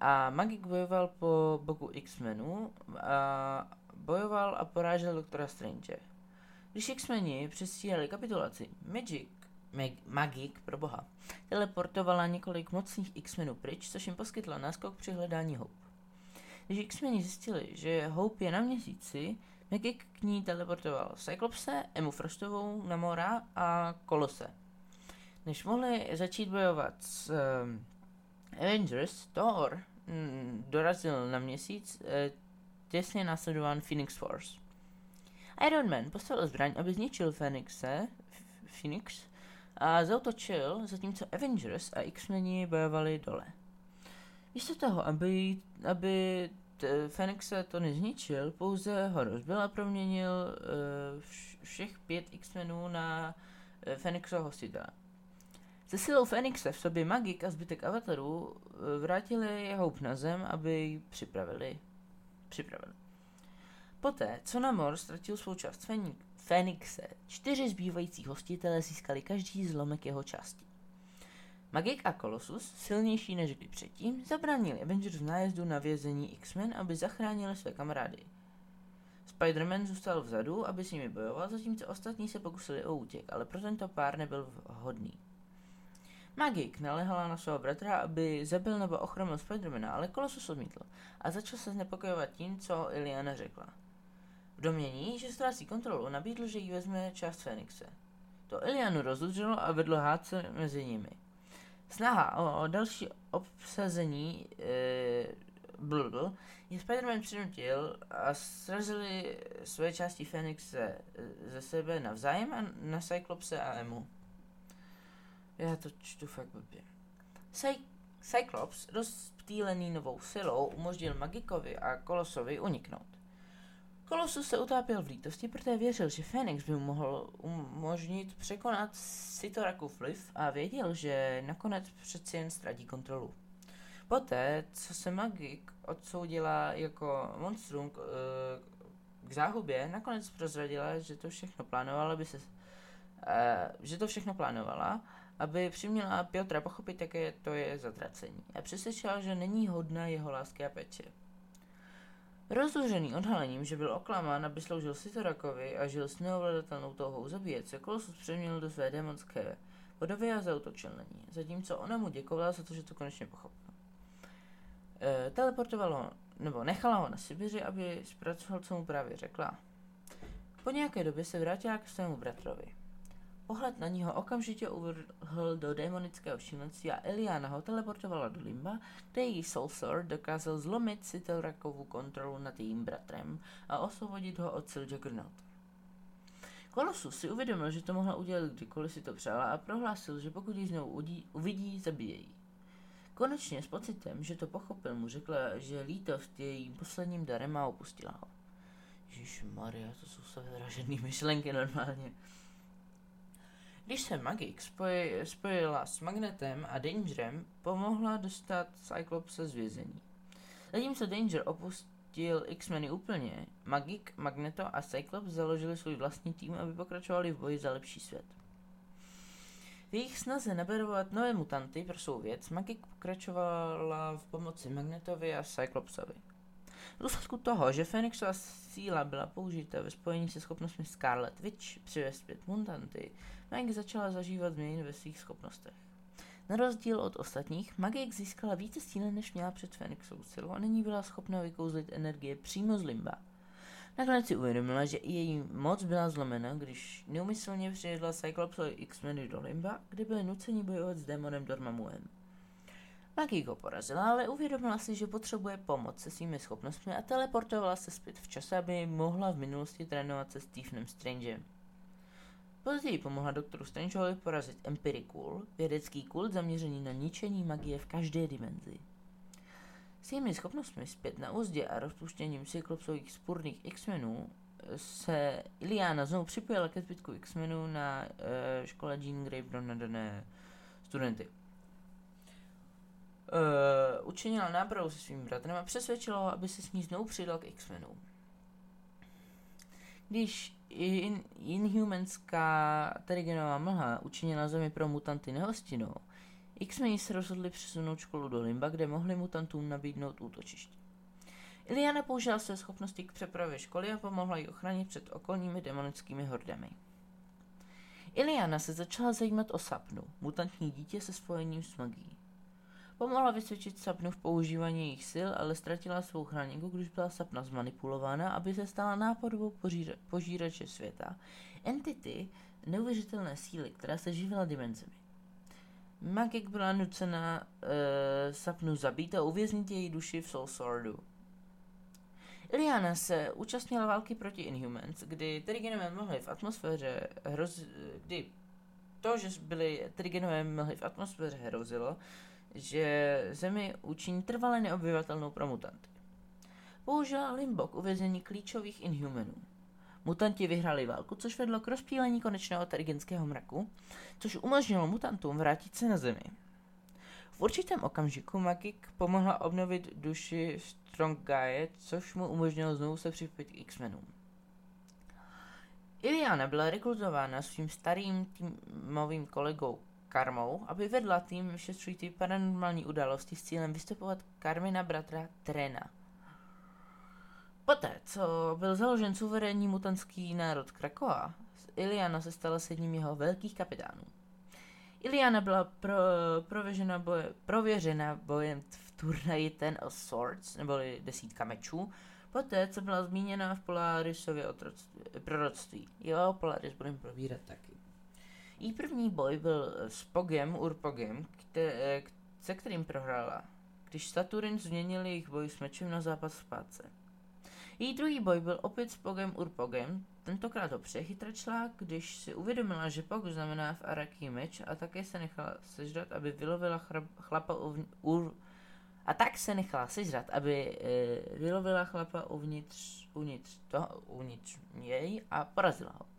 a Magik bojoval po boku X-Menů a bojoval a porážel doktora Strange. Když X-Meni přestíhali kapitulaci, Magic Mag- Magik, pro boha, teleportovala několik mocných X-menů pryč, což jim poskytla náskok při hledání Hope. Když X-meni zjistili, že Hope je na měsíci, Magik k ní teleportoval Cyclopse, Emu Frostovou, Namora a Kolose. Než mohli začít bojovat s um, Avengers, Thor mm, dorazil na měsíc, uh, těsně následován Phoenix Force. Iron Man postavil zbraň, aby zničil Phoenixe, Phoenix, a zautočil, zatímco Avengers a X-meni bojovali dole. Místo toho, aby, aby Fenixe to nezničil, pouze ho rozbil a proměnil uh, všech pět X-menů na uh, Fenixova hostitele. Se silou Fenixe v sobě magik a zbytek avatarů uh, vrátili jeho na zem, aby ji připravili. připravili. Poté, co Namor ztratil svou část Fénixe, čtyři zbývající hostitelé získali každý zlomek jeho části. Magik a Colossus, silnější než kdy předtím, zabránili Avengers nájezdu na vězení X-Men, aby zachránili své kamarády. Spider-Man zůstal vzadu, aby s nimi bojoval, zatímco ostatní se pokusili o útěk, ale pro tento pár nebyl vhodný. Magik nalehala na svého bratra, aby zabil nebo ochromil Spidermana, ale Colossus odmítl a začal se znepokojovat tím, co Iliana řekla. V domění, že ztrácí kontrolu, nabídl, že jí vezme část Fenixe. To Ilianu rozudřilo a vedlo hádce mezi nimi. Snaha o, o další obsazení e, Blbl je Spider-Man přinutil a srazili své části Fenixe ze sebe navzájem a na Cyclopse a Emu. Já to čtu fakt blbě. Cy- Cyclops, rozptýlený novou silou, umožnil Magikovi a Kolosovi uniknout. Kolosus se utápěl v lítosti, protože věřil, že Fénix by mu mohl umožnit překonat Sitorakův vliv a věděl, že nakonec přeci jen ztratí kontrolu. Poté, co se Magik odsoudila jako monstrum k, k záhubě, nakonec prozradila, že to všechno plánovala, aby se, že to všechno plánovala, aby přiměla Piotra pochopit, jaké to je zatracení a přesvědčila, že není hodná jeho lásky a péče. Rozložený odhalením, že byl oklamán, aby sloužil Sitorakovi a žil s neovladatelnou touhou zabíjet, se Kolosus přeměnil do své démonské podoby a zautočil na ní, zatímco ona mu děkovala za to, že to konečně pochopil. E, teleportovalo, nebo nechala ho na Sibiři, aby zpracoval, co mu právě řekla. Po nějaké době se vrátila k svému bratrovi. Pohled na ní ho okamžitě uvrhl do démonického šílenství a Eliana ho teleportovala do Limba, kde její Soul Sword dokázal zlomit Sitelrakovu kontrolu nad jejím bratrem a osvobodit ho od sil Juggernaut. Kolosus si uvědomil, že to mohla udělat kdykoliv si to přála a prohlásil, že pokud ji znovu udí, uvidí, zabije ji. Konečně s pocitem, že to pochopil, mu řekla, že lítost je jejím posledním darem a opustila ho. Ježíš Maria, to jsou se myšlenky normálně. Když se Magik spoj, spojila s Magnetem a Dangerem, pomohla dostat Cyclopse z vězení. Zatímco Danger opustil X-meny úplně, Magik, Magneto a Cyclops založili svůj vlastní tým, aby pokračovali v boji za lepší svět. V jejich snaze naberovat nové mutanty pro svou věc, Magik pokračovala v pomoci Magnetovi a Cyclopsovi. V důsledku toho, že Phoenixova síla byla použita ve spojení se schopnostmi Scarlet Witch přivést zpět mutanty, Mike začala zažívat změny ve svých schopnostech. Na rozdíl od ostatních, Magik získala více síly, než měla před Phoenixovou silou a nyní byla schopna vykouzlit energie přímo z limba. Nakonec si uvědomila, že i její moc byla zlomena, když neumyslně přijedla Cyclopsovi X-meny do Limba, kde byli nuceni bojovat s démonem Dormammuem. Maggie ho porazila, ale uvědomila si, že potřebuje pomoc se svými schopnostmi a teleportovala se zpět v čase, aby mohla v minulosti trénovat se Stephenem Strangem. Později pomohla doktoru Strangeovi porazit Empirikul, vědecký kult zaměřený na ničení magie v každé dimenzi. S jejími schopnostmi zpět na úzdě a rozpuštěním cyklopsových spurných X-menů se Iliana znovu připojila ke zbytku X-menů na uh, škole Jean Grey pro nadané studenty. Uh, učinila nápravu se svým bratrem a přesvědčila ho, aby se s ní znovu přidal k X-menům. Když in, inhumanská Terrigenová mlha učinila zemi pro mutanty nehostinou, X-meni se rozhodli přesunout školu do Limba, kde mohli mutantům nabídnout útočiště. Iliana použila své schopnosti k přepravě školy a pomohla jí ochránit před okolními demonickými hordami. Iliana se začala zajímat o Sapnu, mutantní dítě se spojením s magií. Pomohla vysvědčit Sapnu v používání jejich sil, ale ztratila svou chráněnku, když byla Sapna zmanipulována, aby se stala nápadovou požíra- požírače světa, entity neuvěřitelné síly, která se živila dimenzemi. Magik byla nucena uh, Sapnu zabít a uvěznit její duši v Soul Swordu. Iliana se účastnila války proti Inhumans, kdy Terrigenové mlhy v atmosféře hroz... kdy to, že byly Terrigenové mlhy v atmosféře hrozilo, že Zemi učiní trvale neobyvatelnou pro mutanty. Použila Limbo k uvězení klíčových Inhumanů. Mutanti vyhráli válku, což vedlo k rozptýlení konečného terigenského mraku, což umožnilo mutantům vrátit se na Zemi. V určitém okamžiku Magik pomohla obnovit duši Strong Gaia, což mu umožnilo znovu se připojit k X-menům. Iliana byla rekrutována svým starým týmovým kolegou Karmou, aby vedla tým vyšetřující paranormální události s cílem vystupovat Karmina bratra Trena. Poté, co byl založen suverénní mutantský národ Krakoa, Iliana se stala s jedním jeho velkých kapitánů. Iliana byla pro, prověřena, boje, prověřena bojem v turnaji Ten of Swords, neboli desítka mečů, poté, co byla zmíněna v Polarisově proroctví. Jo, Polaris budeme probírat taky. Jí první boj byl s Pogem Urpogem, kte, se kterým prohrála, když Saturn změnil jejich boj s mečem na zápas v pátce. Její druhý boj byl opět s Pogem Urpogem, tentokrát ho přechytračila, když si uvědomila, že Pog znamená v Araki meč a také se nechala sežrat, aby vylovila chlapa uvn, ur, a tak se nechala sežrat, aby e, vylovila chlapa uvnitř, uvnitř, toho, uvnitř jej a porazila ho.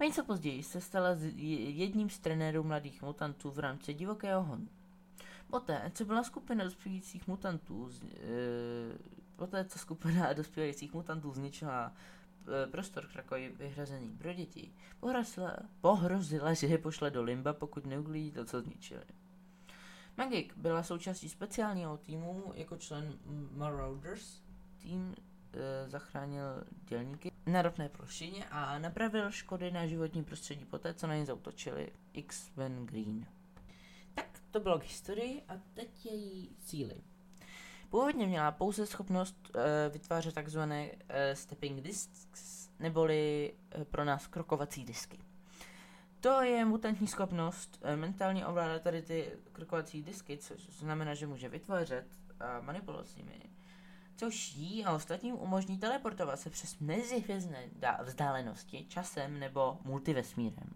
O něco později se stala jedním z trenérů mladých mutantů v rámci divokého honu. Poté, co byla skupina dospějících mutantů, e, poté, co skupina dospějících mutantů zničila e, prostor Krakovi vyhrazený pro děti, pohrozila, pohrozila, že je pošle do Limba, pokud neuklidí to, co zničili. Magik byla součástí speciálního týmu jako člen Marauders. Tým zachránil dělníky na ropné plošině a napravil škody na životní prostředí poté, co na ně zautočili X-Men Green. Tak to bylo k historii a teď její síly. Původně měla pouze schopnost e, vytvářet takzvané e, stepping discs, neboli e, pro nás krokovací disky. To je mutantní schopnost e, mentálně ovládat tady ty krokovací disky, což znamená, že může vytvářet a manipulovat s nimi což jí a ostatním umožní teleportovat se přes mezihvězdné vzdálenosti časem nebo multivesmírem.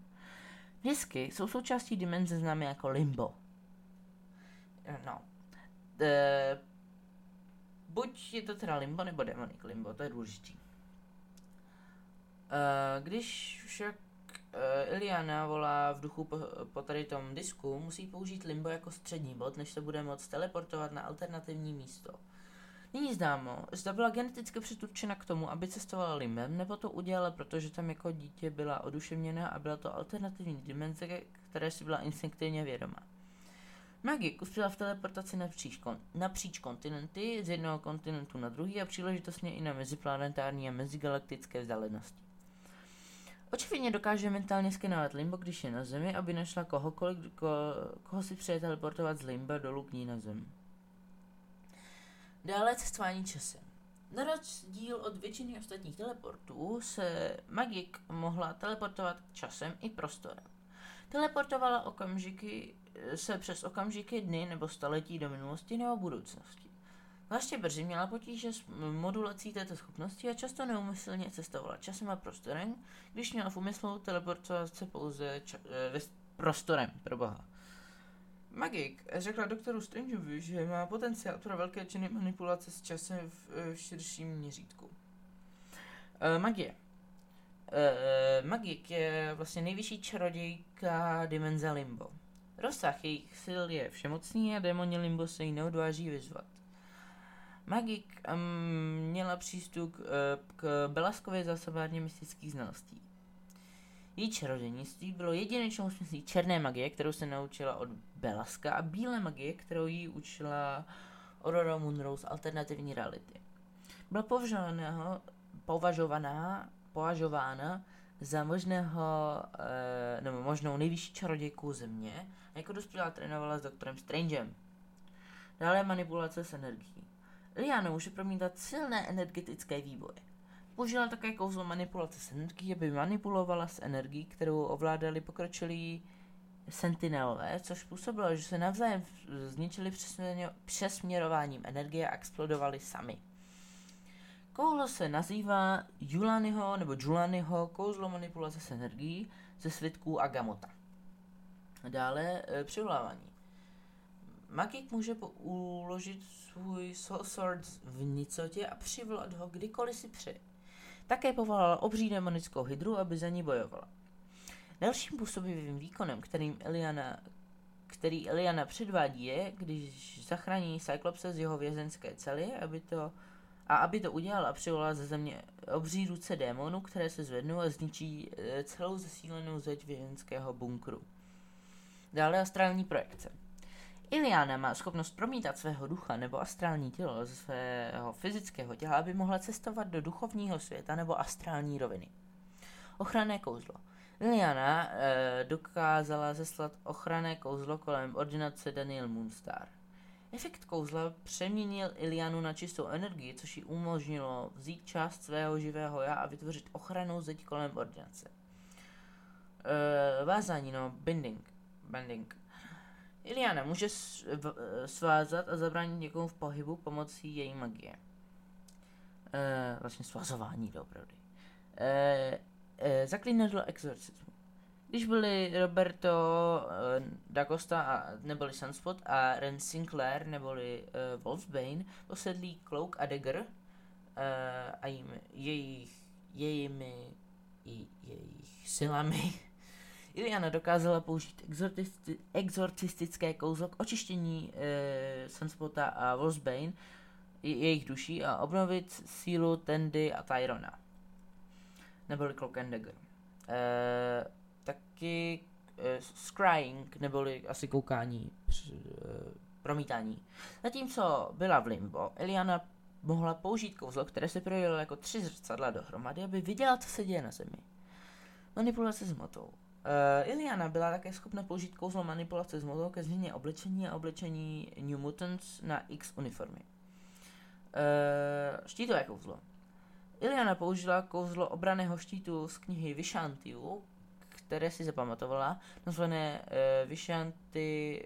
Disky jsou součástí dimenze známé jako limbo. No. E, buď je to teda limbo nebo demonic limbo, to je důležitý. E, když však e, Iliana volá v duchu po, po tady tom disku, musí použít limbo jako střední bod, než se bude moct teleportovat na alternativní místo. Není známo, zda byla geneticky předurčena k tomu, aby cestovala limbem, nebo to udělala, protože tam jako dítě byla oduševněna a byla to alternativní dimenze, které si byla instinktivně vědoma. Magik uspěla v teleportaci napříč, kon- napříč kontinenty, z jednoho kontinentu na druhý a příležitostně i na meziplanetární a mezigalaktické vzdálenosti. Očividně dokáže mentálně skenovat limbo, když je na Zemi, aby našla kohokoliv, ko- koho si přeje teleportovat z limba dolů k ní na Zemi. Dále cestování časem. Na rozdíl od většiny ostatních teleportů se magik mohla teleportovat časem i prostorem. Teleportovala okamžiky se přes okamžiky dny nebo staletí do minulosti nebo budoucnosti. Zvláště brzy měla potíže s modulací této schopnosti a často neumyslně cestovala časem a prostorem, když měla v úmyslu teleportovat se pouze ča- e, prostorem, pro boha. Magik řekla doktoru Strangeovi, že má potenciál pro velké činy manipulace s časem v, v širším měřítku. E, magie. E, magik je vlastně nejvyšší čarodějka dimenze Limbo. Rozsah jejich sil je všemocný a démoni Limbo se jí neodváží vyzvat. Magik um, měla přístup k Belaskově zásobárně mystických znalostí. Její čarodějnictví bylo jedinečnou smyslí černé magie, kterou se naučila od Belaska a bílé magie, kterou jí učila Aurora Munro z alternativní reality. Byla považovaná, považovaná, považována za možného, e, nebo možnou nejvyšší čarodějku země a jako dospělá trénovala s doktorem Strangem. Dále manipulace s energií. Liana může promítat silné energetické výboje. Použila také kouzlo manipulace s energií, aby manipulovala s energií, kterou ovládali pokročilí sentinelové, což způsobilo, že se navzájem zničili přesměrováním energie a explodovali sami. Kouzlo se nazývá Julanyho nebo Julanyho kouzlo manipulace s energií ze svitků Agamota. Dále e, přivolávání. Magik může uložit svůj Soul Sword v nicotě a přivolat ho kdykoliv si přeje. Také povolala obří demonickou hydru, aby za ní bojovala. Dalším působivým výkonem, kterým Eliana, který Eliana předvádí je, když zachrání Cyclopse z jeho vězenské cely, aby to, a aby to udělala, přivolá ze země obří ruce démonů, které se zvednou a zničí e, celou zesílenou zeď vězenského bunkru. Dále astrální projekce. Iliana má schopnost promítat svého ducha nebo astrální tělo ze svého fyzického těla, aby mohla cestovat do duchovního světa nebo astrální roviny. Ochranné kouzlo. Iliana e, dokázala zeslat ochranné kouzlo kolem ordinace Daniel Moonstar. Efekt kouzla přeměnil Ilianu na čistou energii, což jí umožnilo vzít část svého živého já a vytvořit ochranou zeď kolem ordinace. E, vázání, no, binding. binding. Iliana může svázat a zabránit někomu v pohybu pomocí její magie. E, vlastně svazování doopravdy. E, e, zaklínadlo exorcismu. Když byli Roberto e, da Costa a neboli Sunspot a Ren Sinclair neboli e, Wolfsbane posedlí Cloak a Dagger e, a jim, jejich, jejimi, jejich silami Iliana dokázala použít exorcistické kouzlo k očištění e, Sunspota a Wolfsbane, jejich duší a obnovit sílu Tendy a Tyrona. Neboli Cloak and Dagger. E, taky e, scrying, neboli asi koukání, e, promítání. Zatímco byla v Limbo, Eliana mohla použít kouzlo, které se projevilo jako tři zrcadla dohromady, aby viděla, co se děje na zemi. Manipulace s motou. Uh, Iliana byla také schopna použít kouzlo manipulace s modou ke změně oblečení a oblečení New Mutants na X uniformy. Uh, štítové kouzlo. Iliana použila kouzlo obraného štítu z knihy Vishantiu, které si zapamatovala, nazvané uh, Vishanti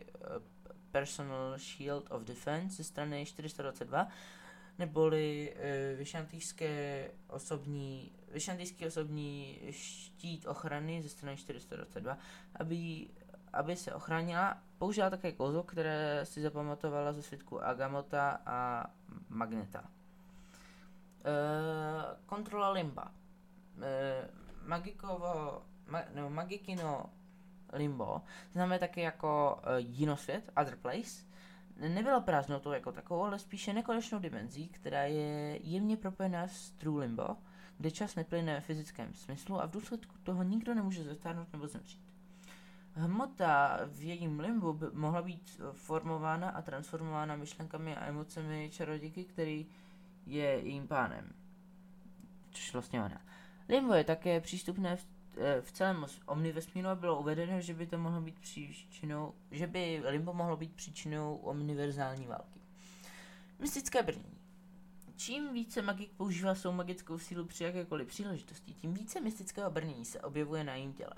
Personal Shield of Defense ze strany 422, neboli uh, Vyšantýské osobní, Vyšantýský osobní štít ochrany ze strany 422, aby, aby se ochránila. Použila také kouzlo, které si zapamatovala ze světku Agamota a Magneta. Uh, kontrola limba. Uh, magikovo, ma, no, magikino limbo známe také jako uh, jinosvět, other place, nebyla prázdnotou jako takovou, ale spíše nekonečnou dimenzí, která je jemně propojená s True Limbo, kde čas neplyne ve fyzickém smyslu a v důsledku toho nikdo nemůže zastárnout nebo zemřít. Hmota v jejím limbu by mohla být formována a transformována myšlenkami a emocemi čarodějky, který je jejím pánem. Což vlastně ona. Limbo je také přístupné v Eh, v celém omnivesmíru bylo uvedeno, že by to mohlo být příčinou, že by Limbo mohlo být příčinou omniverzální války. Mystické brnění. Čím více magik používá svou magickou sílu při jakékoliv příležitosti, tím více mystického brnění se objevuje na jejím těle.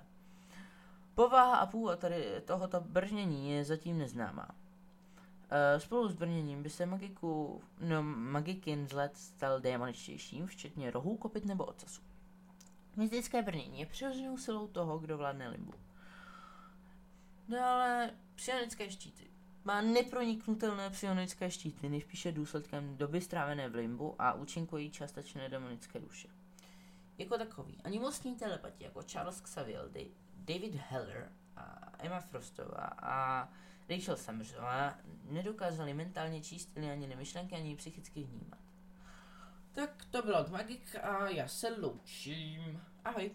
Povaha a původ tady tohoto brnění je zatím neznámá. E, spolu s brněním by se magiku, no, magikin vzhled stal démoničtějším, včetně rohů, kopit nebo ocasů. Mystické brnění je přirozenou silou toho, kdo vládne limbu. Dále psionické štíty. Má neproniknutelné psionické štíty, nejspíše důsledkem doby strávené v limbu a účinkují částečné demonické duše. Jako takový, ani mocní telepati jako Charles Xavier, David Heller a Emma Frostová a Rachel Summersová nedokázali mentálně číst ani nemyšlenky, ani psychicky vnímat. Tak to bylo od Magik a já se loučím. Ahoj.